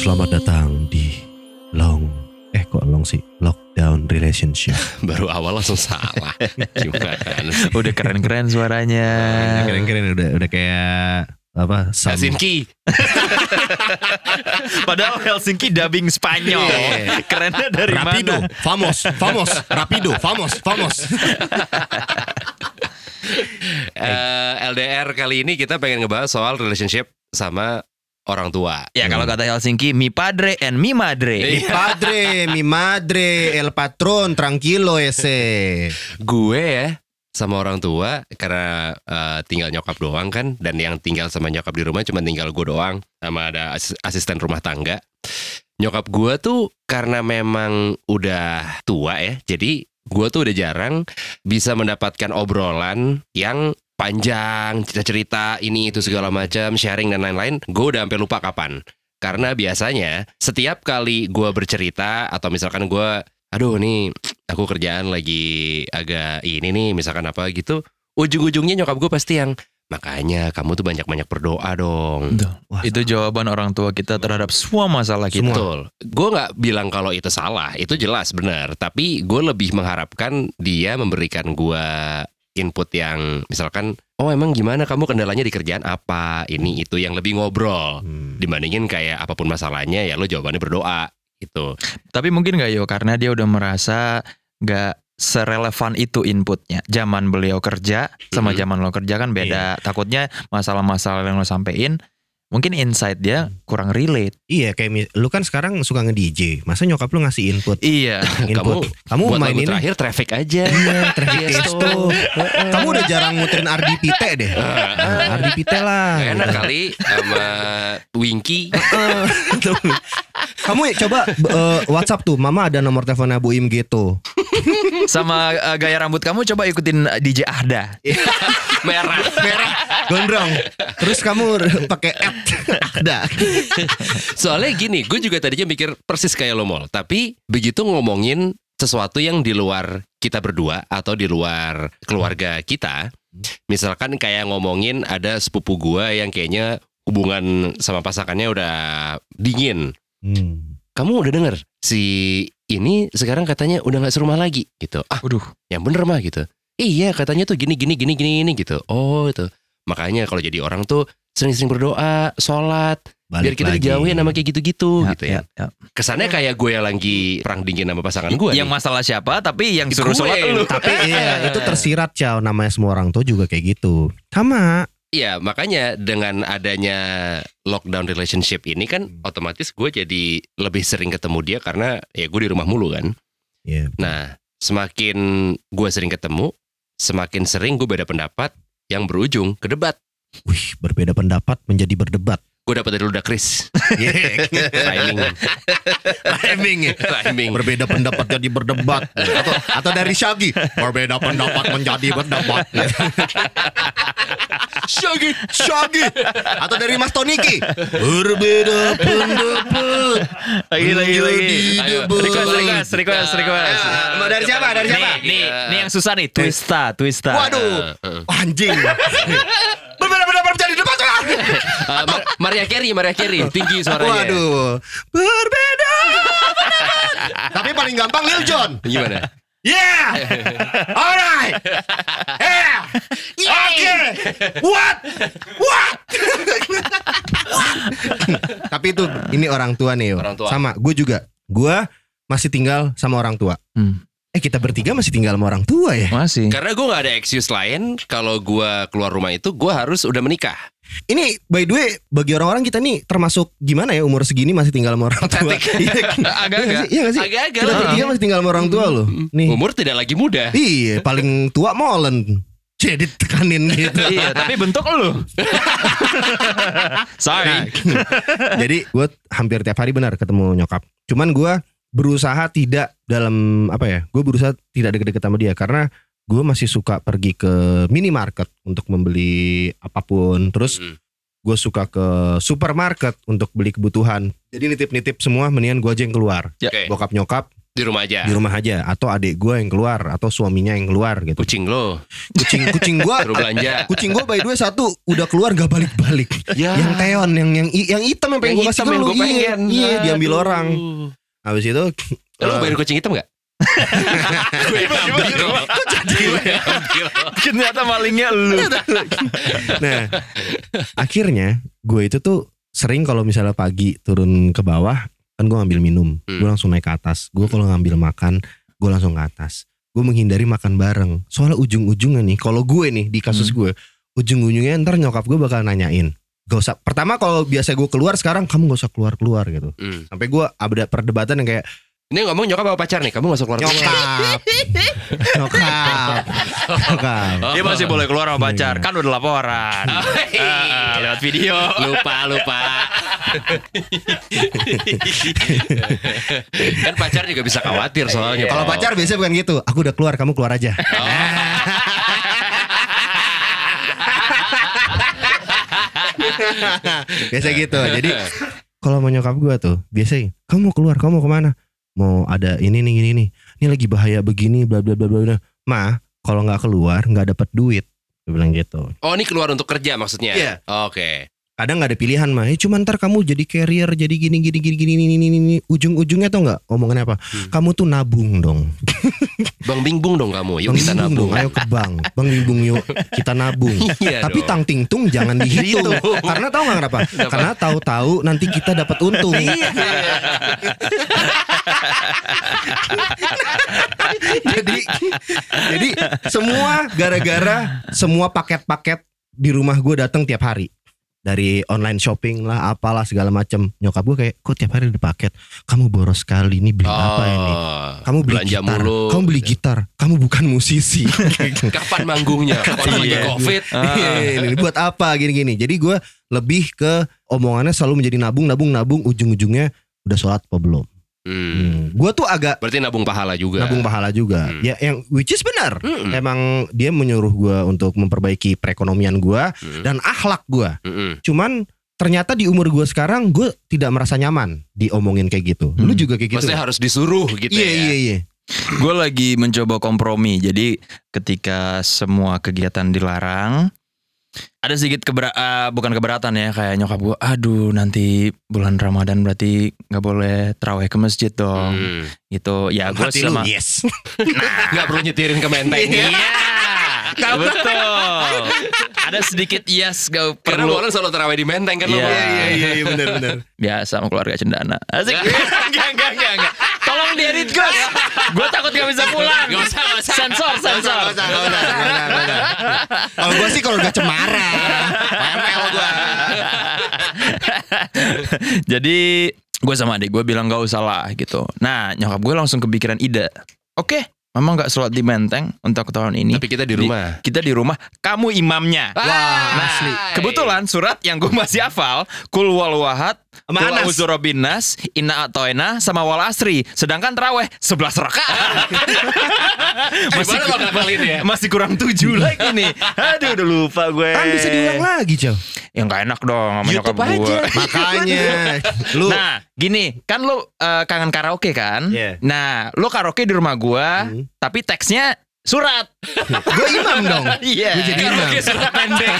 Selamat datang di long eh kok long sih lockdown relationship. Baru awal langsung salah. Gimana sih? Udah keren-keren suaranya. Keren-keren udah udah kayak apa? Sam- Helsinki. Padahal Helsinki dubbing Spanyol. Kerennya dari Rapido, mana? famos, famos, rapido, famos, famos. Eh, LDR kali ini kita pengen ngebahas soal relationship sama orang tua. Ya kalau kata Helsinki, mi padre and mi madre. Mi padre, mi madre, el patron, tranquilo ese. Gue ya sama orang tua karena eh, tinggal nyokap doang kan dan yang tinggal sama nyokap di rumah cuma tinggal gue doang sama ada asis- asisten rumah tangga. Nyokap gue tuh karena memang udah tua ya, jadi gue tuh udah jarang bisa mendapatkan obrolan yang panjang, cerita-cerita ini itu segala macam, sharing dan lain-lain. Gue udah sampai lupa kapan. Karena biasanya setiap kali gue bercerita atau misalkan gue, aduh nih aku kerjaan lagi agak ini nih, misalkan apa gitu, ujung-ujungnya nyokap gue pasti yang makanya kamu tuh banyak-banyak berdoa dong. Wah, Itu jawaban orang tua kita terhadap semua masalah kita. Betul. Gue nggak bilang kalau itu salah, itu jelas benar. Tapi gue lebih mengharapkan dia memberikan gue input yang misalkan, oh emang gimana kamu kendalanya di kerjaan apa, ini itu yang lebih ngobrol Hmm. dibandingin kayak apa pun masalahnya ya lo jawabannya berdoa gitu. Tapi mungkin nggak yo karena dia udah merasa nggak serelevan itu inputnya. Zaman beliau kerja sama zaman lo kerja kan beda. Takutnya masalah-masalah yang lo sampein mungkin insight dia kurang relate. Iya kayak mi- lu kan sekarang suka nge-DJ. Masa nyokap lu ngasih input? Iya. Input. Kamu, Buat main lagu ini terakhir traffic aja. Iya, traffic Tiesto. testo. Kamu udah jarang muterin Ardi Pite deh. Nah, Ardi Pite lah. Gak enak kali sama Winky. Kamu ya coba eh, WhatsApp tuh, Mama ada nomor teleponnya Bu Im gitu. Sama eh, gaya rambut kamu coba ikutin eh, DJ Ahda. Merah. Merah, gondrong. Terus kamu pakai app ada. Soalnya gini, gue juga tadinya mikir persis kayak lo mall. Tapi begitu ngomongin sesuatu yang di luar kita berdua atau di luar keluarga kita, misalkan kayak ngomongin ada sepupu gue yang kayaknya hubungan sama pasangannya udah dingin. Hmm. Kamu udah denger si ini sekarang katanya udah nggak serumah lagi gitu. Ah, Waduh. yang bener mah gitu. Iya katanya tuh gini gini gini gini gini gitu. Oh itu. Makanya kalau jadi orang tuh sering-sering berdoa, sholat, biar kita dijauhin sama kayak gitu-gitu gitu ya. ya. Kesannya kayak gue yang lagi perang dingin sama pasangan gue. Yang nih. masalah siapa tapi yang suruh sholat lu. Tapi iya, itu tersirat Ciao namanya semua orang tuh juga kayak gitu. Sama. Iya makanya dengan adanya lockdown relationship ini kan Hmm. otomatis gue jadi lebih sering ketemu dia karena ya gue di rumah mulu kan. Iya. Nah semakin gue sering ketemu, semakin sering gue beda pendapat yang berujung ke debat. Wih, berbeda pendapat menjadi berdebat. Gue dapat dari Luda Chris. Timing. Timing. Timing. Berbeda pendapat jadi berdebat atau atau dari Shaggy berbeda pendapat menjadi berdebat. Shaggy, Shaggy atau dari Mas Toniki berbeda pendapat. Lagi lagi lagi. Ayo, request request request request. Ah, mau dari siapa? Dari siapa? Nih, nih, nih yang susah nih, twista, twista. Waduh, eh. anjing. berbeda pendapat Maria Carey, Maria Carey, tinggi suaranya. Waduh, berbeda. Tapi paling gampang Lil Jon. Gimana? Yeah! Alright! Yeah! Okay! What? What? Tapi itu ini orang tua nih. yo. Orang tua. Sama, gue juga. Gue masih tinggal sama orang tua. Hmm, Eh kita bertiga masih tinggal sama orang tua ya. masih. Karena gue gak ada excuse lain kalau gue keluar rumah itu gue harus udah menikah. Ini by the way bagi orang-orang kita nih termasuk gimana ya umur segini masih tinggal sama orang tua. Iya? Agak-agak. Iya sih? Iya sih? Agak-agak Kita bertiga masih tinggal sama orang tua loh. Nih. Umur tidak lagi muda. Iya, paling tua molen. Jadi tekanin gitu. iya, tapi bentuk lu. Sorry. Jadi gue hampir tiap hari benar ketemu nyokap. Cuman gue berusaha tidak dalam apa ya? Gue berusaha tidak deket-deket sama dia karena gue masih suka pergi ke minimarket untuk membeli apa pun. Terus Hmm. gue suka ke supermarket untuk beli kebutuhan. Jadi nitip-nitip semua, mendingan gue aja yang keluar. Ya. Oke. Bokap nyokap Di rumah aja. di rumah aja atau adik gue yang keluar atau suaminya yang keluar gitu. Kucing lo Kucing kucing gue belanja. kucing gue by the way satu udah keluar gak balik-balik. Ya. Yang teon yang yang yang hitam yang pengen gue Yang kasih ke yang lu. gue Iya, pengen. Iya, diambil Aduh. orang. Habis itu Lo eh, bayar kucing hitam gak? Gue ambil. Gue ambil. Ternyata malingnya lu. Nah, akhirnya gue itu tuh sering kalau misalnya pagi turun ke bawah kan gue ngambil minum, Hmm. gue langsung naik ke atas. Gue kalau ngambil makan, gue langsung ke atas. Gue menghindari makan bareng. Soalnya ujung-ujungnya nih, kalau gue nih di kasus Hmm. gue, ujung-ujungnya ntar nyokap gue bakal nanyain. Gak usah. Pertama kalau biasa gue keluar sekarang kamu gak usah keluar keluar gitu. Hmm. Sampai gue ada perdebatan yang kayak Ini ngomong nyokap apa pacar nih? Kamu masuk keluar nyokap, nyokap, nyokap. Dia masih boleh keluar sama pacar. Iya. Kan udah laporan. Ah, lewat video. lupa lupa kan pacar juga bisa khawatir soalnya Kalau Paul. pacar biasanya bukan gitu. Aku udah keluar, kamu keluar aja. biasa gitu. Jadi kalau mau nyokap gue tuh biasanya kamu mau keluar, kamu mau ke mana? Mau ada ini nih ini nih. Ini lagi bahaya begini bla bla bla bla. bla. Ma, kalau nggak keluar nggak dapat duit. Bilang gitu. oh ini keluar untuk kerja maksudnya Iya. oke Kadang nggak ada pilihan mah. Eh, cuma ntar kamu jadi carrier, jadi gini gini gini gini gini gini. gini. Ujung-ujungnya tuh nggak omongannya apa? Hmm. Kamu tuh nabung dong. bang bingbung dong kamu yuk Bang kita nabung dong, ayo ke bank. Bang Bingbung yuk kita nabung. Iya Tapi dong. tang ting tung jangan dihitung. Karena tahu nggak kenapa? Karena tahu-tahu nanti kita dapat untung. Iya. jadi jadi semua gara-gara semua paket-paket di rumah gue datang tiap hari. Dari online shopping lah, apalah segala macam. Nyokap gue kayak, kok tiap hari ada paket? Kamu boros sekali, ini beli apa ini? Oh, Kamu beli belanja gitar, mulu kamu beli gitar, kamu bukan musisi. kapan manggungnya kapan lagi Iya. covid Iya, ini buat apa gini-gini. Jadi gue lebih ke omongannya selalu menjadi nabung, nabung, nabung. Ujung-ujungnya udah sholat apa belum? Hmm. Hmm. Gue tuh agak berarti nabung pahala juga nabung pahala juga. Hmm. Ya, yang which is benar. Hmm. Emang dia menyuruh gue untuk memperbaiki perekonomian gue Hmm. dan akhlak gue. Hmm. Cuman ternyata di umur gue sekarang gue tidak merasa nyaman diomongin kayak gitu. Lu Hmm. juga kayak gitu? Maksudnya harus disuruh gitu Iya ya iya iya. Gue lagi mencoba kompromi. Jadi ketika semua kegiatan dilarang, ada sedikit kebera eh, bukan keberatan ya kayak nyokap gue. Aduh nanti bulan Ramadan berarti nggak boleh terawih ke masjid dong. Hmm. Gitu. Ya gue sama. yes. nggak perlu nyetirin ke menteng Iya. Betul. Ada sedikit yes gak karena perlu. orang selalu terawih di menteng kan lo, Iya. Iya iya iya benar benar. Biasa sama keluarga cendana. Asik. Enggak, enggak, enggak. Tolong diedit Gus. Gue takut gak bisa pulang. Gak usah, gak usah. Sensor, sensor. Gak usah, gak usah, gak gak. Kalau gue sih kalau udah cemara, ML gue. Jadi gue sama adik gue bilang gak usah lah gitu. Nah nyokap gue langsung kepikiran ide. Oke, mama nggak sholat di menteng untuk tahun ini. tapi kita di rumah Kita di rumah, kamu imamnya. Wah, Nah, kebetulan surat yang gue masih hafal Kul wal wahad Sama Kul Anas. a'udzu birabbin nas Inna atoena Sama wal asri Sedangkan terawih 11 rakaat masih ngapalin ya? masih kurang 7 lagi nih Aduh udah lupa gue Kan bisa diulang lagi, Cow. Ya gak enak dong sama YouTube nyokap gue. Makanya lu Nah gini Kan lu eh, kangen karaoke kan Iya. Nah lu karaoke di rumah gue Hmm. Tapi teksnya surat gue imam dong. Iya Gue jadi imam. Karaoke surat pendek